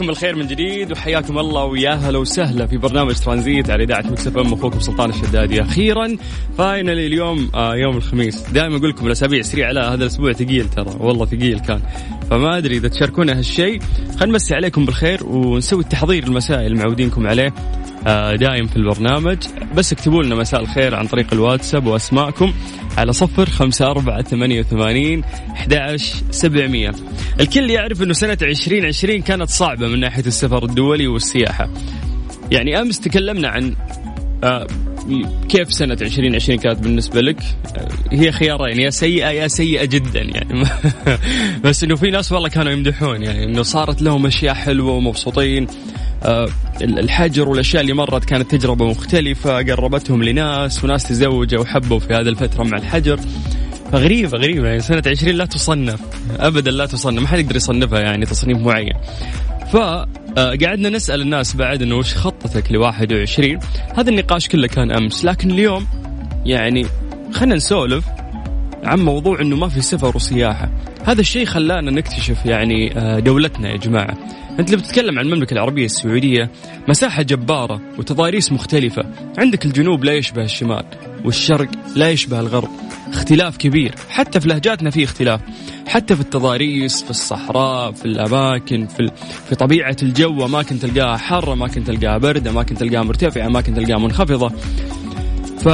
عليكم بالخير من جديد وحياكم الله ويا هلا وسهلا في برنامج ترانزيت على إذاعة Mix FM أخوكم سلطان الشدادي. أخيرا finally اليوم آه يوم الخميس. دائما أقول لكم الأسابيع سريعة لا هذا الأسبوع ثقيل ترى والله ثقيل كان. فما أدري إذا تشاركونا هالشيء. خلينا نمسي عليكم بالخير ونسوي التحضير المسائي اللي معودينكم عليه. آه دايم في البرنامج. بس اكتبوا لنا مساء الخير عن طريق الواتساب وأسماءكم على صفر خمسة أربعة ثمانية وثمانين أحد سبعمية. الكل يعرف أنه سنة عشرين عشرين كانت صعبة من ناحية السفر الدولي والسياحة. يعني أمس تكلمنا عن آه كيف سنة 2020 كانت بالنسبة لك؟ آه، هي خيارين يا سيئة يا سيئة جدا يعني. بس إنه في ناس والله كانوا يمدحون يعني إنه صارت لهم أشياء حلوة ومبسوطين. الحجر والأشياء اللي مرت كانت تجربة مختلفة قربتهم لناس وناس تزوجوا وحبوا في هذه الفترة مع الحجر. فغريبة غريبة. يعني سنة 20 لا تصنف ابدا لا تصنف ما حد يقدر يصنفها يعني تصنيف معين. فقعدنا آه، نسأل الناس بعد إنه وش خطتك ل 21 هذا النقاش كله كان أمس لكن اليوم يعني خلينا نسولف عن موضوع إنه ما في سفر وسياحة. هذا الشيء خلانا نكتشف يعني آه، دولتنا يا جماعة. أنت اللي بتتكلم عن المملكة العربية السعودية مساحة جبارة وتضاريس مختلفة. عندك الجنوب لا يشبه الشمال والشرق لا يشبه الغرب. اختلاف كبير. حتى في لهجاتنا في اختلاف. حتى في التضاريس في الصحراء في الأماكن في في طبيعة الجو اماكن تلقاها حارة اماكن تلقاها برد اماكن تلقاها مرتفعة اماكن تلقاها منخفضة. ف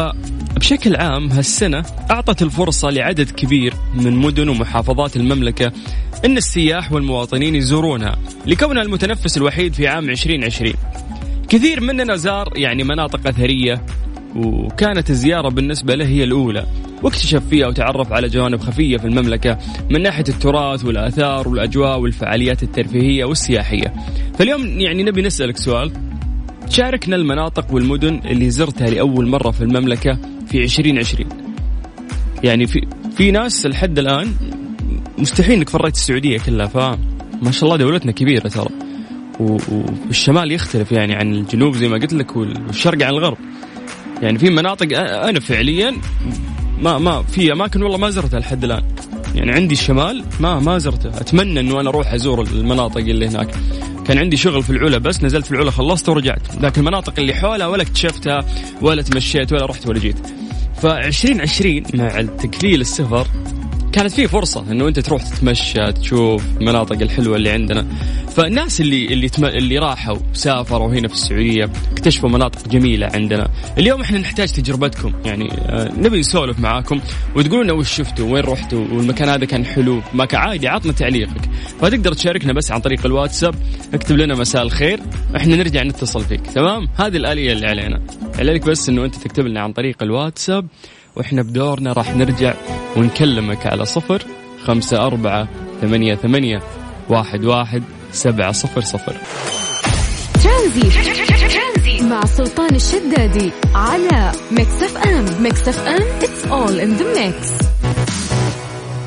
بشكل عام هالسنة أعطت الفرصة لعدد كبير من مدن ومحافظات المملكة أن السياح والمواطنين يزورونها لكونها المتنفس الوحيد في عام 2020 كثير مننا زار يعني مناطق أثرية وكانت الزيارة بالنسبة له هي الأولى واكتشف فيها وتعرف على جوانب خفية في المملكة من ناحية التراث والآثار والأجواء والفعاليات الترفيهية والسياحية. فاليوم يعني نبي نسألك سؤال. شاركنا المناطق والمدن اللي زرتها لأول مرة في المملكة في 2020 يعني في في ناس لحد الآن مستحيل إنك فريت السعودية كلها فما شاء الله دولتنا كبيرة ترى. والشمال يختلف يعني عن الجنوب زي ما قلت لك والشرق عن الغرب. يعني في مناطق أنا فعليا ما ما في أماكن والله ما زرتها لحد الآن. يعني عندي الشمال ما ما زرته. أتمنى إنه أنا أروح أزور المناطق اللي هناك. كان عندي شغل في العلا بس نزلت في العلا خلصت ورجعت. لكن المناطق اللي حولها ولا اكتشفتها ولا تمشيت ولا رحت ولا جيت. ف 2020 مع التكفيل السفر كانت في فرصة إنه أنت تروح تتمشى تشوف المناطق الحلوة اللي عندنا. فالناس اللي اللي تم... اللي راحوا سافروا هنا في السعودية اكتشفوا مناطق جميلة عندنا. اليوم إحنا نحتاج تجربتكم. يعني آه نبي نسولف معاكم وتقولوا لنا وش شفتوا وين رحتوا والمكان هذا كان حلو ما كان عادي عطنا تعليقك. فتقدر تشاركنا بس عن طريق الواتساب اكتب لنا مساء الخير إحنا نرجع نتصل فيك. تمام؟ هذه الآلية اللي علينا. عليك بس إنه أنت تكتب لنا عن طريق الواتساب وإحنا بدورنا راح نرجع ونكلمك على صفر خمسة أربعة ثمانية ثمانية واحد واحد سبعة صفر صفر. ترانزيت مع سلطان الشدادي على Mix FM. Mix FM it's all in the mix.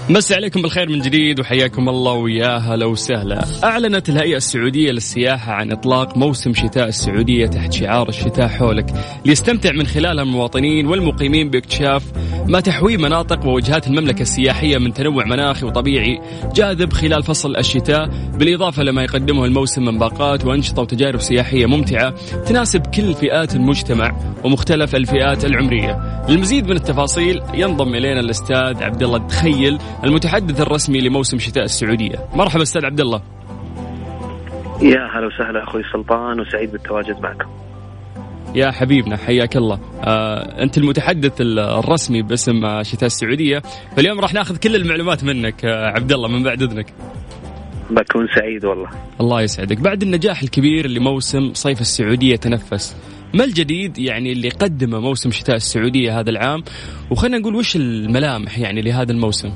مسي عليكم بالخير من جديد وحياكم الله ويا هلا وسهلا. أعلنت الهيئة السعودية للسياحة عن إطلاق موسم شتاء السعودية تحت شعار الشتاء حولك، ليستمتع من خلالها المواطنين والمقيمين باكتشاف ما تحويه مناطق ووجهات المملكة السياحية من تنوع مناخي وطبيعي جاذب خلال فصل الشتاء، بالإضافة لما يقدمه الموسم من باقات وأنشطة وتجارب سياحية ممتعة تناسب كل فئات المجتمع ومختلف الفئات العمرية. للمزيد من التفاصيل ينضم إلينا الأستاذ عبد الله تخيل المتحدث الرسمي لموسم شتاء السعودية. مرحبا أستاذ عبد الله يا هلا وسهلا أخوي سلطان وسعيد بالتواجد معكم. يا حبيبنا حياك الله. آه، أنت المتحدث الرسمي باسم شتاء السعودية. فاليوم راح ناخذ كل المعلومات منك آه، عبد الله من بعد إذنك. بكون سعيد والله. الله يسعدك. بعد النجاح الكبير لموسم صيف السعودية تنفس ما الجديد يعني اللي قدمه موسم شتاء السعودية هذا العام؟ وخلينا نقول وش الملامح يعني لهذا الموسم؟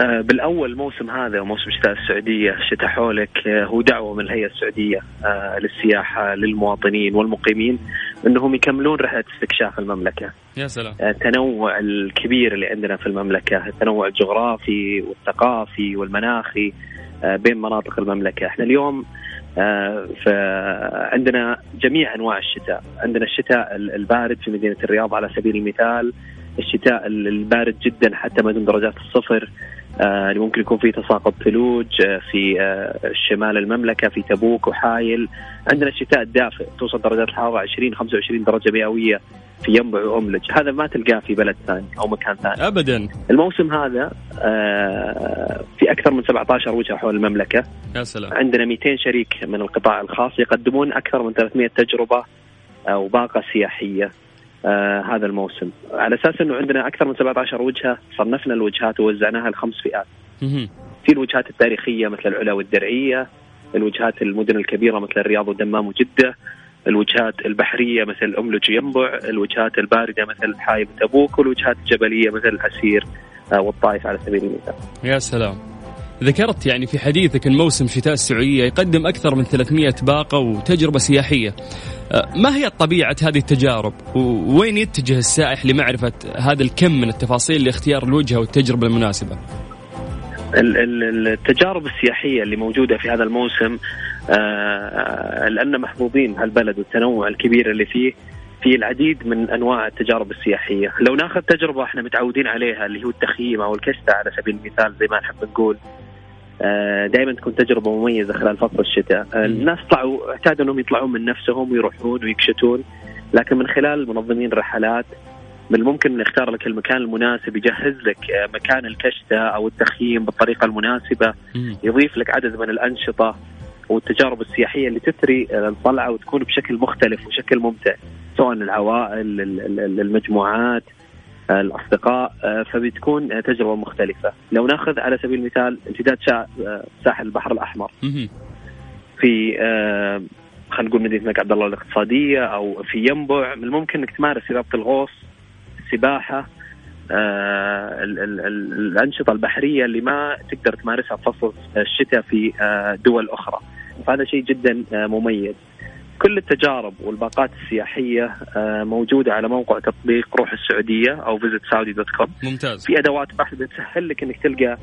بالأول الموسم هذا موسم شتاء السعودية شتاء حولك آه، هو دعوة من الهيئة السعودية آه، للسياحة للمواطنين والمقيمين إنهم يكملون رحلة استكشاف المملكة. يا سلام. التنوع الكبير اللي عندنا في المملكة، التنوع الجغرافي والثقافي والمناخي بين مناطق المملكة، إحنا اليوم فعندنا جميع أنواع الشتاء، عندنا الشتاء البارد في مدينة الرياض على سبيل المثال، الشتاء البارد جدا حتى ما دون درجات الصفر آه ممكن يكون في تساقط ثلوج آه في آه شمال المملكة في تبوك وحايل. عندنا الشتاء الدافئ توصل درجات الحرارة 20 25 درجة مئوية في ينبع وأملج. هذا ما تلقاه في بلد ثاني أو مكان ثاني. ابدا. الموسم هذا في أكثر من 17 وجهة حول المملكة. يا سلام. عندنا 200 شريك من القطاع الخاص يقدمون أكثر من 300 تجربة أو باقه سياحية. آه هذا الموسم على أساس إنه عندنا أكثر من 17 وجهة صنفنا الوجهات ووزعناها لخمس فئات. في الوجهات التاريخية مثل العلا والدرعية، الوجهات المدن الكبيرة مثل الرياض ودمام وجدة، الوجهات البحرية مثل املج وينبع، الوجهات الباردة مثل حايب وتبوك، والوجهات الجبلية مثل العسير آه والطائف على سبيل المثال. يا سلام. ذكرت يعني في حديثك إن موسم شتاء السعودية يقدم أكثر من 300 باقة وتجربة سياحية. أه، ما هي طبيعة هذه التجارب؟ ووين يتجه السائح لمعرفة هذا الكم من التفاصيل لاختيار الوجهة والتجربة المناسبة؟ التجارب السياحية اللي موجودة في هذا الموسم آه لأن محظوظين هالبلد والتنوع الكبير اللي فيه في العديد من أنواع التجارب السياحية، لو ناخذ تجربة إحنا متعودين عليها اللي هو التخييم أو الكشته على سبيل المثال زي ما نحب نقول دائما تكون تجربة مميزة خلال فصل الشتاء. آه، الناس طلعوا اعتادوا أنهم يطلعون من نفسهم ويروحون ويكشتون لكن من خلال منظمين الرحلات من الممكن نختار لك المكان المناسب يجهز لك آه، مكان الكشتة أو التخييم بالطريقة المناسبة يضيف لك عدد من الأنشطة والتجارب السياحية اللي تثري الطلعة وتكون بشكل مختلف وشكل ممتع سواء العوائل المجموعات الأصدقاء آه، فبتكون تجربة مختلفة. لو نأخذ على سبيل المثال امتداد آه، ساحل البحر الأحمر. في آه، خلينا نقول مدينة الملك عبد الله الاقتصادية أو في ينبع من الممكن إنك تمارس رياضه الغوص السباحة الأنشطة البحرية اللي ما تقدر تمارسها في فصل الشتاء في دول أخرى. فهذا شيء جدا مميز. كل التجارب والباقات السياحية آه، موجودة على موقع تطبيق روح السعودية أو Visit Saudi dot com ممتاز. في أدوات بحث بتسهل لك إنك تلقى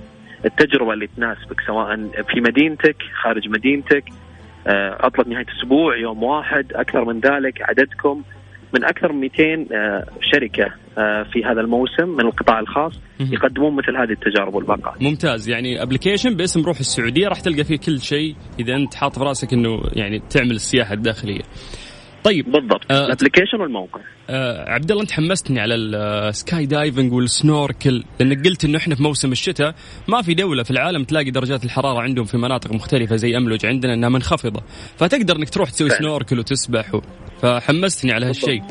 التجربة اللي تناسبك سواء في مدينتك خارج مدينتك آه، عطله نهاية أسبوع يوم واحد أكثر من ذلك عددكم من أكثر من 200 آه، شركة آه، في هذا الموسم من القطاع الخاص يقدمون مثل هذه التجارب والباقات. ممتاز يعني application باسم روح السعودية راح تلقى فيه كل شيء إذا أنت حاط في رأسك إنه يعني تعمل السياحة الداخلية. طيب بالضبط آه ال application والموقع آه عبد الله أنت حمستني على ال skydiving وال snorkel لأنك قلت إنه إحنا في موسم الشتاء ما في دولة في العالم تلاقي درجات الحرارة عندهم في مناطق مختلفة زي أملج عندنا إنها منخفضة فتقدر إنك تروح تسوي. سنوركل وتسبح و... فحمستني على هالشيء.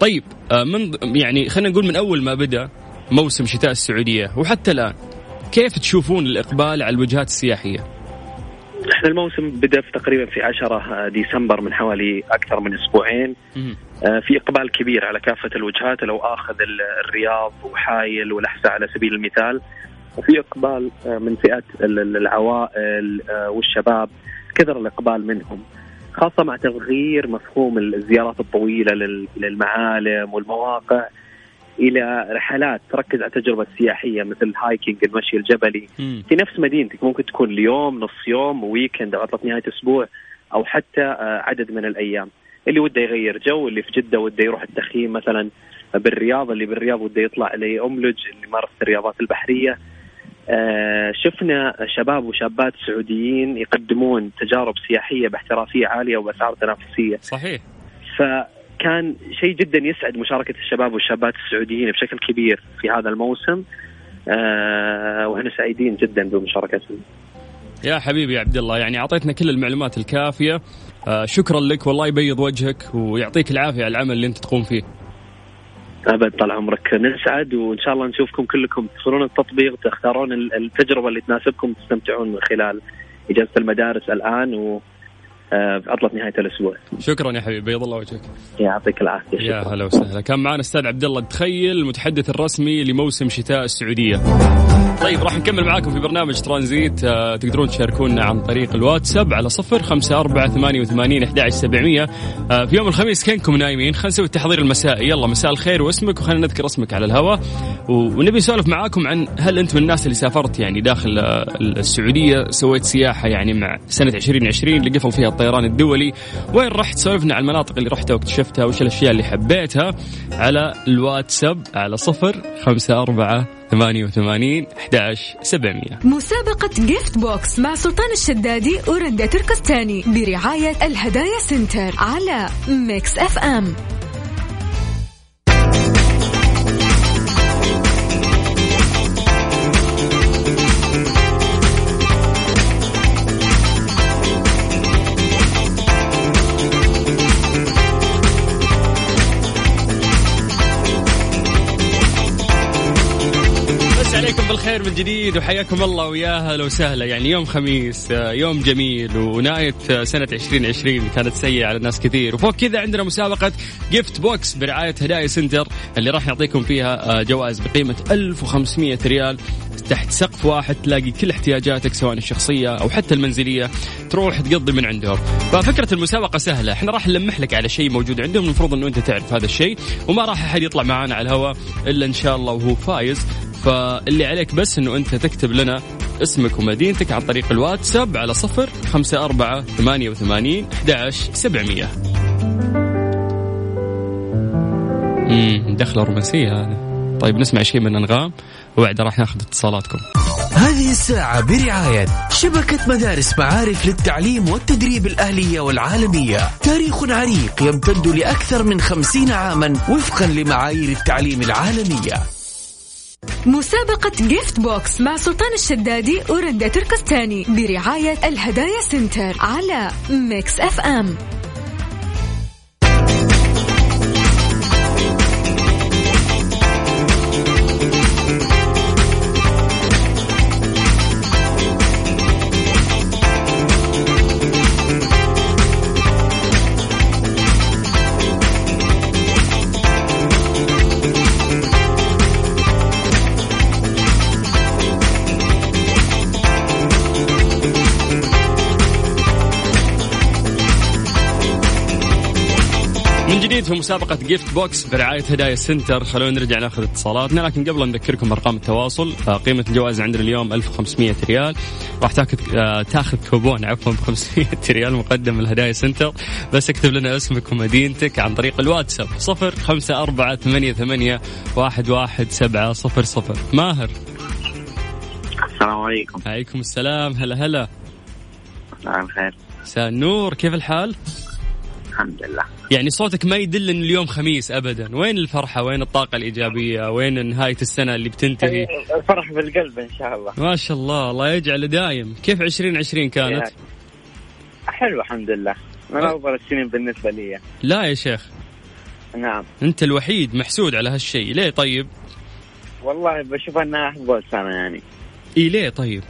طيب آه من يعني خلينا نقول من أول ما بدأ موسم شتاء السعودية وحتى الآن كيف تشوفون الإقبال على الوجهات السياحية؟ إحنا الموسم بدأ في تقريبا في 10 ديسمبر من حوالي أكثر من أسبوعين. آه، في إقبال كبير على كافة الوجهات لو آخذ الرياض وحايل والاحساء على سبيل المثال. وفي إقبال آه، من فئه العوائل آه، والشباب كثر الإقبال منهم. خاصة مع تغيير مفهوم الزيارات الطويلة للمعالم والمواقع إلى رحلات تركز على التجربة السياحية مثل ال hiking المشي الجبلي. م. في نفس مدينتك ممكن تكون اليوم نص يوم weekend أو عطلة نهاية أسبوع أو حتى آه، عدد من الأيام. اللي وده يغير جو اللي في جدة وده يروح التخييم مثلا بالرياض اللي بالرياض وده يطلع لأملج اللي مارس الرياضات البحرية. شفنا شباب وشابات سعوديين يقدمون تجارب سياحية باحترافية عالية وبأسعار تنافسية. صحيح. ف كان شيء جدا يسعد مشاركة الشباب والشابات السعوديين بشكل كبير في هذا الموسم. آه وإحنا سعيدين جدا بمشاركتهم. يا حبيبي يا عبد الله يعني أعطيتنا كل المعلومات الكافية. آه شكرا لك والله يبيض وجهك ويعطيك العافية على العمل اللي أنت تقوم فيه. ابد طال عمرك نسعد وإن شاء الله نشوفكم كلكم تدخلون التطبيق تختارون التجربة اللي تناسبكم تستمتعون من خلال إجازة المدارس الآن و آه، عطله نهاية الأسبوع. شكرا يا حبيبي بيض الله وجهك. يعطيك العافية يا هلا وسهلا. كان معنا أستاذ عبد الله تخيل المتحدث الرسمي لموسم شتاء السعودية. طيب راح نكمل معاكم في برنامج ترانزيت. آه تقدرون تشاركونا عن طريق الواتساب على صفر خمسة أربعة ثمانية وثمانين أحد سبعمية. آه في يوم الخميس كنكم نايمين. خلينا نسوي التحضير المسائي. يلا مساء الخير واسمك وخلينا نذكر اسمك على الهواء ونبي نسولف معاكم عن هل أنت من الناس اللي سافرت يعني داخل السعودية سويت سياحة يعني مع سنة 2020 اللي قفل فيها الطيران الدولي وين رحت سولفنا عن المناطق اللي رحتها واكتشفتها وش الأشياء اللي حبيتها؟ على الواتساب على صفر خمسة أربعة ثمانية وثمانين أحداش سبعمية. مسابقة Gift Box مع سلطان الشدادي ورندا تركستاني برعاية الهدايا سنتر على Mix FM بالخير من جديد وحياكم الله ويا أهلا وسهلا. يعني يوم خميس آه، يوم جميل ونهاية آه، سنة 2020 كانت سيئة على ناس كثير. وفوق كذا عندنا مسابقة Gift Box برعاية هدايا سنتر اللي راح نعطيكم فيها آه، جوائز بقيمة 1500 ريال. تحت سقف واحد تلاقي كل احتياجاتك سواء الشخصية أو حتى المنزلية تروح تقضي من عندهم. ففكرة المسابقة سهلة. إحنا راح نلمح لك على شيء موجود عندهم المفروض أنه أنت تعرف هذا الشيء وما راح أحد يطلع معانا على الهواء إلا إن شاء الله وهو فايز. فاللي عليك بس إنه أنت تكتب لنا اسمك ومدينتك عن طريق الواتساب على صفر خمسة أربعة ثمانية وثمانين أحداش سبعمية. دخلة رومانسية هذا طيب نسمع شيء من أنغام وبعد راح ناخذ اتصالاتكم. هذه الساعة برعاية شبكة مدارس معارف للتعليم والتدريب الأهلية والعالمية. تاريخ عريق يمتد لأكثر من خمسين عاما وفقا لمعايير التعليم العالمية. مسابقة Gift Box مع سلطان الشدادي ورندا تركستاني برعاية الهدايا سنتر على Mix FM في مسابقة Gift Box برعاية هدايا سنتر. خلونا نرجع ناخذ اتصالاتنا لكن قبل نذكركم بارقام التواصل قيمة الجوائز عندنا اليوم 1500 ريال. راح تاخذ آه، تاخذ كوبون عفوا ب 500 ريال مقدم من الهدايا سنتر. بس اكتب لنا اسمك ومدينتك عن طريق الواتساب 0 5 4 8 8 1 1 7 0 0 ماهر. السلام عليكم. عليكم السلام. هلا هلا. مساء الخير مساء النور كيف الحال؟ الحمد لله. يعني صوتك ما يدل إن اليوم خميس ابدا. وين الفرحة؟ وين الطاقة الإيجابية؟ وين نهاية السنة اللي بتنتهي؟ الفرح بالقلب إن شاء الله. ما شاء الله. الله يجعله دايم. كيف 2020 كانت؟ حلو الحمد لله. من أه. أفضل السنين بالنسبة لي. لا يا شيخ. نعم. أنت الوحيد محسود على هالشيء. ليه طيب؟ والله بشوف أنها أفضل سنة يعني. إي ليه طيب؟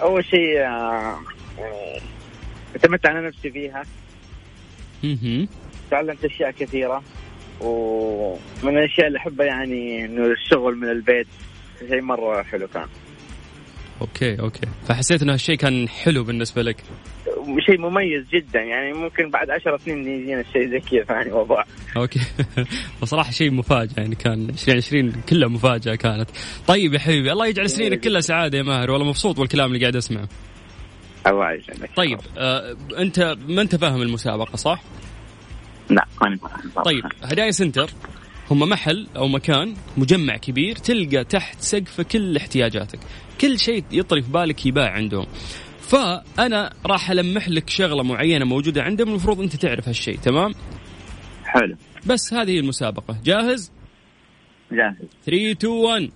أول شيء آه، اعتمدت على نفسي فيها. تعلمت أشياء كثيرة ومن الأشياء اللي أحبها يعني إنه الشغل من البيت شيء مرة حلو كان. okay okay. فحسيت إنه هالشيء كان حلو بالنسبة لك؟ شيء مميز جدا يعني ممكن بعد عشر سنين يجينا شيء زي كذا يعني وضع okay. بصراحه شيء مفاجأة يعني كان 2020 كلها مفاجأة كانت. طيب يا حبيبي الله يجعل سنينك كلها سعادة يا ماهر والله مبسوط بالكلام اللي قاعد أسمعه. الله طيب آه أنت ما أنت فاهم المسابقة صح؟ لا ماني فاهم طيب هدايا سنتر هم محل أو مكان مجمع كبير تلقى تحت سقفه كل احتياجاتك. كل شيء يطري في بالك يباع عندهم. فأنا راح ألمح لك شغلة معينة موجودة عندهم المفروض أنت تعرف هالشيء تمام؟ حلو. بس هذه المسابقة. جاهز؟ جاهز. 3 2 1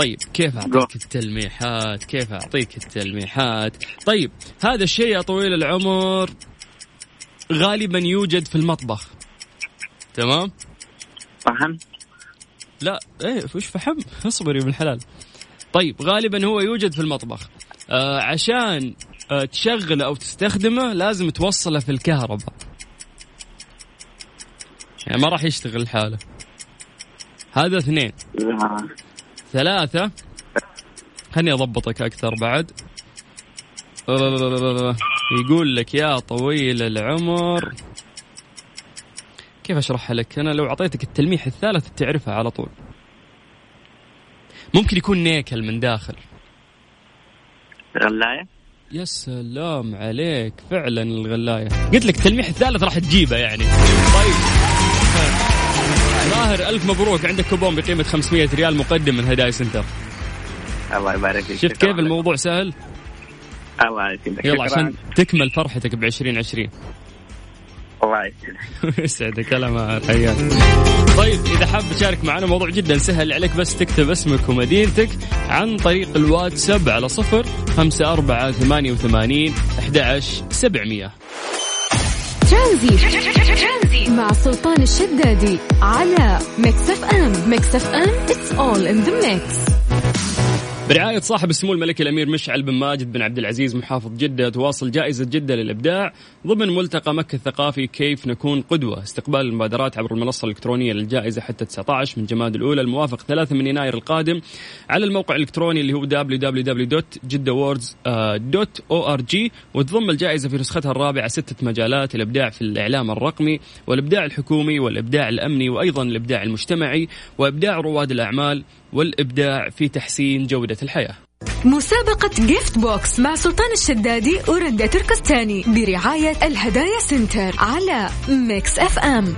طيب كيف أعطيك التلميحات؟ كيف أعطيك التلميحات؟ طيب هذا الشيء يا طويل العمر غالبا يوجد في المطبخ. تمام؟ فحم لا إيه وش فحم اصبر يا ابن الحلال. طيب غالبا هو يوجد في المطبخ. آه عشان آه تشغله أو تستخدمه لازم توصله في الكهرباء. يعني ما راح يشتغل لحاله. هذا اثنين. ثلاثة خلني أضبطك أكثر بعد يقول لك يا طويل العمر كيف اشرحها لك؟ أنا لو أعطيتك التلميح الثالث تعرفها على طول. ممكن يكون نيكل من داخل. غلاية؟ يا سلام عليك فعلا الغلاية قلت لك التلميح الثالث راح تجيبه يعني طيب ماهر ألف مبروك. عندك كوبون بقيمة 500 ريال مقدم من هدايا سنتر. الله يبارك فيك. شفت كيف الموضوع سهل؟ الله يسعدك. يلا عشان تكمل فرحتك ب 2020 الله يسعدك. يسعدك. هلا ما حياك. طيب إذا حاب تشارك معنا موضوع جدا سهل عليك بس تكتب اسمك ومدينتك عن طريق الواتساب على صفر خمسة أربعة ثمانية وثمانين أحد سبعمية. ترانزيت. مع سلطان الشدادي على Mix FM. Mix FM it's all in the mix. برعاية صاحب السمو الملكي الأمير مشعل بن ماجد بن عبد العزيز محافظ جدة تواصل جائزة جدة للإبداع ضمن ملتقى مكة الثقافي كيف نكون قدوة. استقبال المبادرات عبر المنصة الإلكترونية للجائزة حتى 19 من جماد الأولى الموافق 3 من يناير القادم على الموقع الإلكتروني اللي هو www.jeddawards.org وتضم الجائزة في نسختها الرابعة ستة مجالات الإبداع في الإعلام الرقمي والإبداع الحكومي والإبداع الأمني وأيضا الإبداع المجتمعي وإبداع رواد الأعمال والإبداع في تحسين جودة الحياة. مسابقة Gift Box مع سلطان الشدادي ورندا تركستاني برعاية الهدايا Center على Mix FM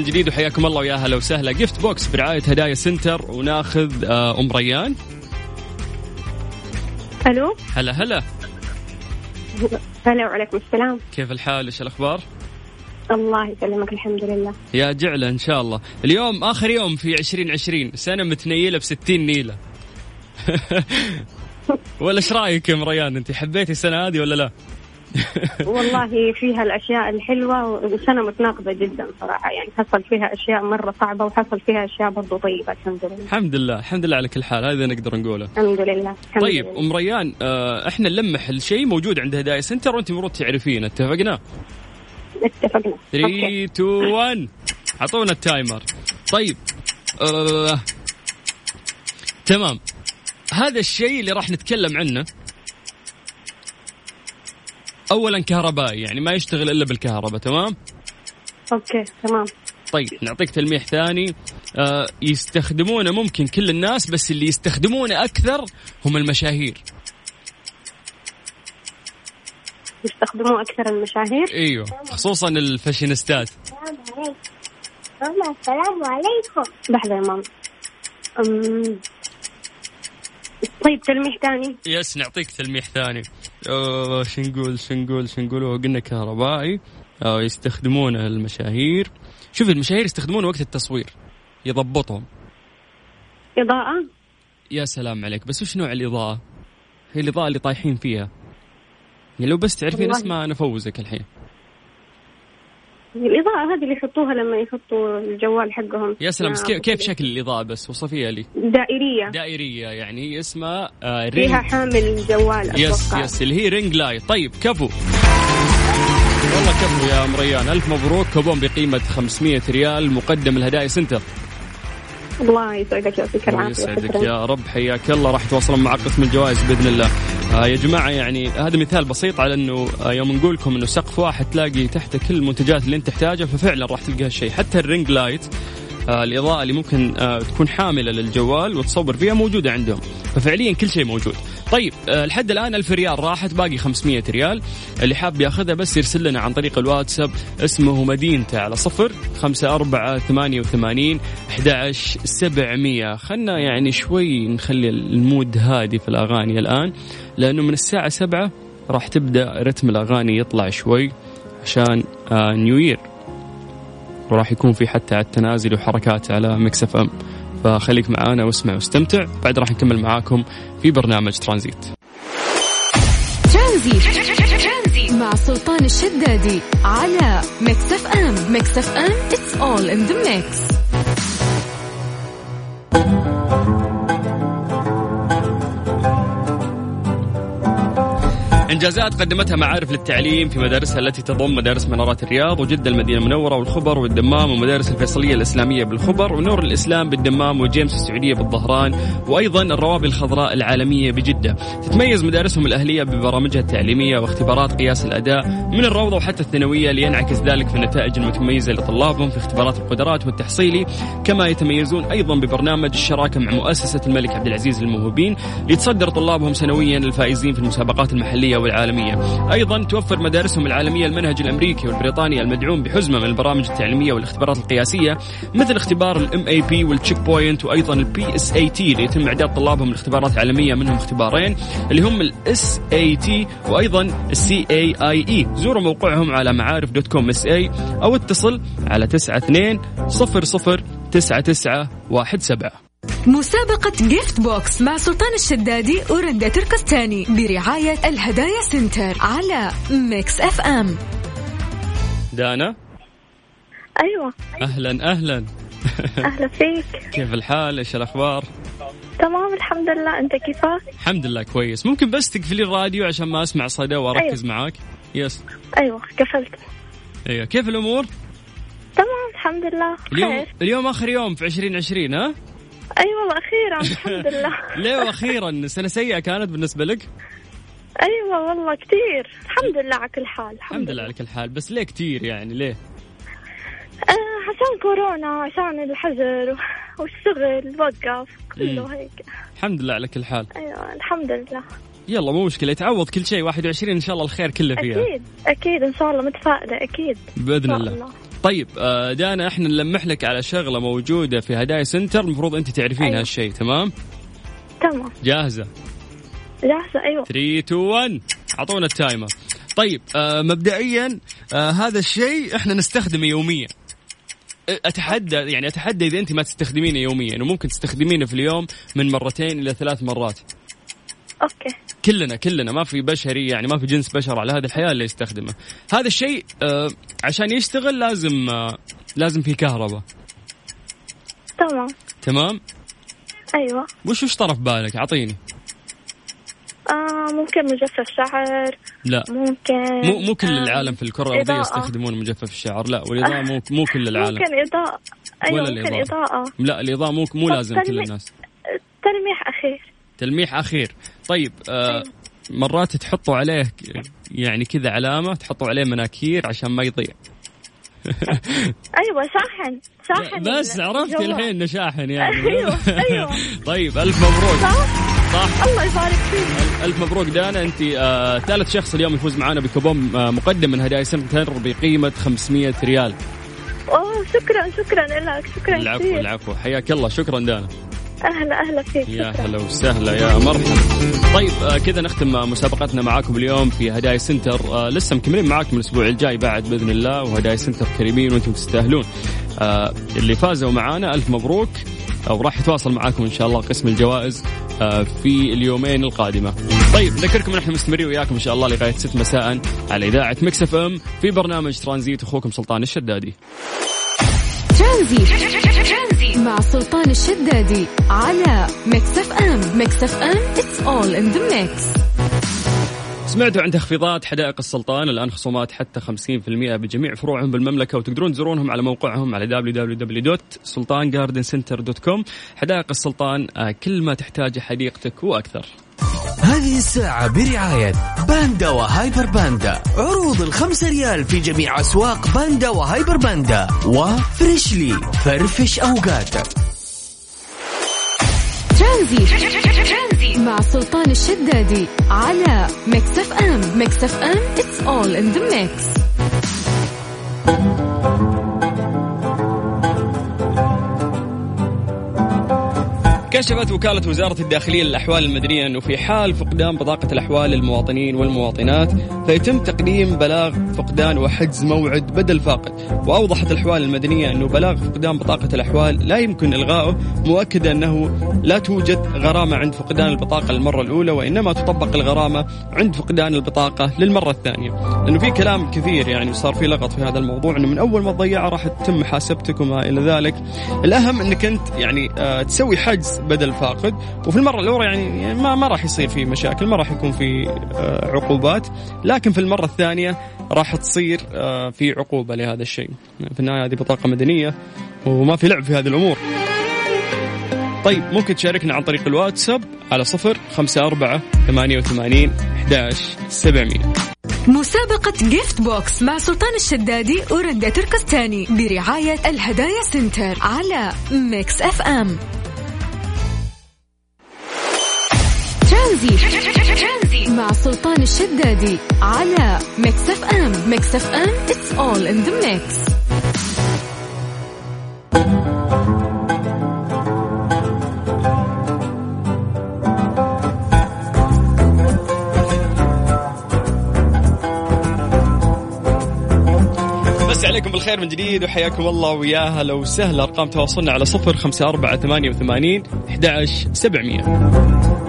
من جديد وحياكم الله ويا هلا وسهلا. Gift Box برعايه هدايا Center وناخذ آه، أم ريان. ألو؟ هلا هلا. هلا وعليكم السلام. كيف الحال؟ إيش الأخبار؟ الله يسلمك الحمد لله. يا جعلة إن شاء الله. اليوم آخر يوم في 2020 سنة متنيلة ب 60 نيلة. ولا إيش رأيك يا أم ريان أنت حبيتي السنة هذه ولا لا؟ والله فيها الأشياء الحلوة وسنة متناقضة جدا صراحة. يعني حصل فيها أشياء مرة صعبة وحصل فيها أشياء برضو طيبة الحمد لله. الحمد لله. الحمد لله على كل حال. هذا نقدر نقوله. الحمد لله. الحمد طيب لله. أم ريان آه إحنا نلمح الشيء موجود عند هدايا Center وأنت المفروض تعرفين. اتفقنا؟ اتفقنا. 3 okay. 2 1 أعطونا ال timer. طيب آه تمام. هذا الشيء اللي راح نتكلم عنه اولا كهربائي يعني ما يشتغل إلا بالكهرباء تمام؟ okay تمام. طيب نعطيك تلميح ثاني. آه يستخدمونه ممكن كل الناس بس اللي يستخدمونه أكثر هم المشاهير. يستخدموه أكثر المشاهير؟ إيوه خصوصا الفاشينيستات. السلام عليكم. لحظة يا ماما. طيب تلميح ثاني. يس نعطيك تلميح ثاني. شو نقول شو نقول شو نقول هو قلنا كهربائي آه يستخدمونه المشاهير. شوف المشاهير يستخدمونه وقت التصوير يضبطهم. إضاءة؟ يا سلام عليك. بس وش نوع الإضاءة؟ هي الإضاءة اللي طايحين فيها. يعني لو بس تعرفين. اسمها أنا أفوزك الحين. الإضاءة هذه اللي يحطوها لما يحطوا الجوال حقهم. يا سلام بس نعم. كيف, كيف شكل الإضاءة بس؟ وصفيها لي. دائرية. دائرية يعني اسمها آه فيها حامل جوال yes أتوقع. yes اللي هي ring light طيب كفو. والله كفو يا أم ريان ألف مبروك. كوبون بقيمة 500 ريال. مقدم الهدايا Center. الله يسعدك يعطيك العافية. يسعدك. يا رب. حياك الله. راح يتواصلون مع قسم الجوائز بإذن الله. آه يا جماعة يعني هذا مثال بسيط على إنه آه يوم نقول لكم إنه سقف واحد تلاقي تحته كل المنتجات اللي أنت تحتاجها ففعلا راح تلقى هالشيء. حتى ال ring light آه الإضاءة اللي ممكن آه تكون حاملة للجوال وتصور فيها موجودة عندهم. ففعليا كل شيء موجود. طيب آه لحد الآن 1000 ريال راحت باقي 500 ريال. اللي حاب ياخذها بس يرسل لنا عن طريق الواتساب اسمه ومدينته على صفر خمسة أربعة ثمانية وثمانين أحد سبعمية. خلنا يعني شوي نخلي المود هادي في الأغاني الآن لأنه من الساعة سبعة راح تبدأ رتم الأغاني يطلع شوي عشان آه new year وراح يكون في حتى التنازل وحركات على Mix FM. فخليك معانا واسمع واستمتع. بعد راح نكمل معاكم في برنامج ترانزيت. ترانزيت. مع سلطان الشدادي على Mix FM. Mix FM it's all in the mix. إنجازات قدمتها معارف للتعليم في مدارسها التي تضم مدارس منارات الرياض وجدة المدينة المنورة والخبر والدمام ومدارس الفيصلية الإسلامية بالخبر ونور الإسلام بالدمام وجيمس السعودية بالظهران وأيضا الروابي الخضراء العالمية بجدة. تتميز مدارسهم الأهلية ببرامجها التعليمية واختبارات قياس الأداء من الروضة وحتى الثانوية لينعكس ذلك في النتائج المتميزة لطلابهم في اختبارات القدرات والتحصيلي كما يتميزون أيضا ببرنامج الشراكة مع مؤسسة الملك عبد العزيز للموهوبين لتصدر طلابهم سنويا الفائزين في المسابقات المحلية والعالمية أيضا توفر مدارسهم العالمية المنهج الأمريكي والبريطاني المدعوم بحزمة من البرامج التعليمية والاختبارات القياسية مثل اختبار ال MAP وال Checkpoint وأيضا ال PSAT ليتم إعداد طلابهم لاختبارات عالمية منهم اختبارين اللي هم ال SAT وأيضا ال CIE زوروا موقعهم على معارف dot com SA أو اتصل على 92 00 99 17 مسابقة Gift Box مع سلطان الشدادي ورندا تركستاني برعاية الهدايا Center على Mix FM دانا؟ أيوه. أهلا أهلا. أهلا فيك. كيف الحال؟ إيش الأخبار؟ تمام الحمد لله. أنت كيفك؟ الحمد لله كويس. ممكن بس تقفلي الراديو عشان ما أسمع صدى وأركز معاك. yes أيوه قفلت. أيوه كيف الأمور؟ تمام الحمد لله. اليوم خير. اليوم آخر يوم في 2020 ها؟ أي والله أخيرا الحمد لله. ليه وأخيرا سنة سيئة كانت بالنسبة لك؟ أيوه والله كثير الحمد لله على كل حال الحمد لله على كل حال. بس ليه كتير يعني؟ ليه؟ آه عشان كورونا عشان الحجر والشغل وقف كله. هيك. الحمد لله على كل حال. أيوه الحمد لله. يلا مو مشكلة. يتعوض كل شيء 21 إن شاء الله الخير كله فيها. أكيد أكيد إن شاء الله متفائلة أكيد. بإذن الله. الله. طيب آه، دانا إحنا نلمح لك على شغلة موجودة في هدايا Center المفروض انت تعرفين أيوة. هالشيء تمام؟ تمام. جاهزة؟ جاهزة أيوه. 3 2 1 أعطونا ال timer. طيب آه مبدئيا آه هذا الشيء إحنا نستخدمه يوميا. أتحدى يعني أتحدى إذا أنت ما تستخدمينه يوميا وممكن تستخدمينه في اليوم من مرتين إلى ثلاث مرات. أوكي. كلنا كلنا ما في بشري يعني ما في جنس بشر على هذه الحياة اللي يستخدمه. هذا الشيء آه عشان يشتغل لازم آه لازم في كهرباء. تمام. تمام؟ أيوه. وش وش طرف بالك؟ أعطيني. آه ممكن مجفف شعر. لا. ممكن مو مو كل آه، العالم في الكرة الأرضية. يستخدمون مجفف الشعر. لا والإضاءة مو مو كل العالم. ممكن إضاءة. أيوه ولا ممكن الإضاءة. إضاءة. لا الإضاءة مو مو لازم كل. الناس. تلميح أخير. تلميح أخير. طيب آه أيوة. مرات تحطوا عليه يعني كذا علامة تحطوا عليه مناكير عشان ما يضيع. أيوه شاحن شاحن بس عرفتي. الحين إنه شاحن يعني. أيوه أيوه. طيب ألف مبروك. صح؟ صح. الله يبارك فيك. الف مبروك دانا. أنت آه ثالث شخص اليوم يفوز معنا بكوبون آه مقدم من هدايا سنتر بقيمة 500 ريال. أوه شكرا شكرا لك شكرا العفو كثير. العفو. حياك الله. شكرا دانا. أهلا أهلا فيك يا هلا وسهلا يا مرحبا. طيب آه كذا نختم آه، مسابقتنا معاكم اليوم في هدايا Center. آه لسه مكملين معاكم الأسبوع الجاي بعد بإذن الله وهدايا Center كريمين وأنتم تستاهلون. آه اللي فازوا معانا ألف مبروك. أو راح يتواصل معاكم إن شاء الله قسم الجوائز آه في اليومين القادمة. طيب نذكركم نحن مستمرين وياكم إن شاء الله لغاية 6 مساء على إذاعة Mix FM في برنامج ترانزيت أخوكم سلطان الشدادي. ترانزيت. مع سلطان الشدادي على Mix FM Mix FM it's all in the mix. سمعتوا عن تخفيضات حدائق السلطان الآن خصومات حتى 50% بجميع فروعهم بالمملكة وتقدرون تزورونهم على موقعهم على www.sultangardencenter.com حدائق السلطان آه، كل ما تحتاجه حديقتك وأكثر. هذه الساعة برعاية باندا وهايبر باندا. عروض الخمسة ريال في جميع أسواق باندا وهايبر باندا. و Freshly فرفش أوقاتك ترانزيت مع سلطان الشدادي على Mix FM. Mix FM it's all in the mix. كشفت وكالة وزارة الداخلية للأحوال المدنية أنه في حال فقدان بطاقة الأحوال للمواطنين والمواطنات فيتم تقديم بلاغ فقدان وحجز موعد بدل فاقد. وأوضحت الأحوال المدنية أنه بلاغ فقدان بطاقة الأحوال لا يمكن إلغائه مؤكدا أنه لا توجد غرامة عند فقدان البطاقة للمرة الأولى وإنما تطبق الغرامة عند فقدان البطاقة للمرة الثانية. لأنه في كلام كثير يعني صار في لغط في هذا الموضوع أنه من أول ما تضيعه راح تتم محاسبتك وما إلى ذلك. الأهم أنك أنت يعني آه تسوي حجز بدل فاقد. وفي المرة الأولى يعني ما ما راح يصير في مشاكل ما راح يكون في آه عقوبات. لكن في المرة الثانية راح تصير آه في عقوبة لهذا الشيء. في النهاية هذه بطاقة مدنية وما في لعب في هذه الأمور. طيب ممكن تشاركنا عن طريق الواتساب على صفر خمسة أربعة ثمانية وثمانين أحداش سبعمية. مسابقة Gift Box مع سلطان الشدادي ورندا تركستاني برعاية الهدايا Center على Mix FM ترانزيت. مع سلطان الشدادي على Mix FM Mix FM all in the mix. مسا عليكم بالخير من جديد وحياكم الله ويا هلا وسهلا. أرقام تواصلنا على صفر خمسة أربعة ثمانية وثمانين أحد سبعمية.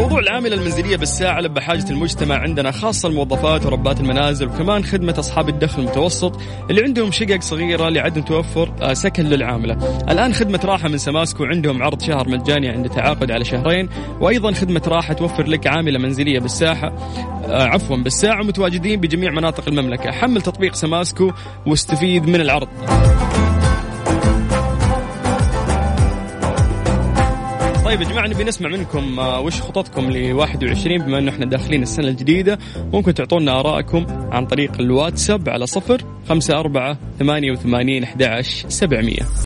موضوع العاملة المنزلية بالساعة لب حاجة المجتمع عندنا خاصة الموظفات وربات المنازل وكمان خدمة أصحاب الدخل المتوسط اللي عندهم شقق صغيرة لعدم توفر آه، سكن للعاملة. الآن خدمة راحة من سماسكو عندهم عرض شهر مجاني عند تعاقد على شهرين وأيضا خدمة راحة توفر لك عاملة منزلية بالساحة آه، عفوا بالساعة متواجدين بجميع مناطق المملكة. حمل تطبيق سماسكو واستفيد من العرض. طيب يا جماعة نبي نسمع منكم آه، وش خططكم ل 21 بما إنه إحنا داخلين السنة الجديدة ممكن تعطونا ارائكم عن طريق الواتساب على صفر خمسة أربعة ثمانية وثمانين أحد سبعمية.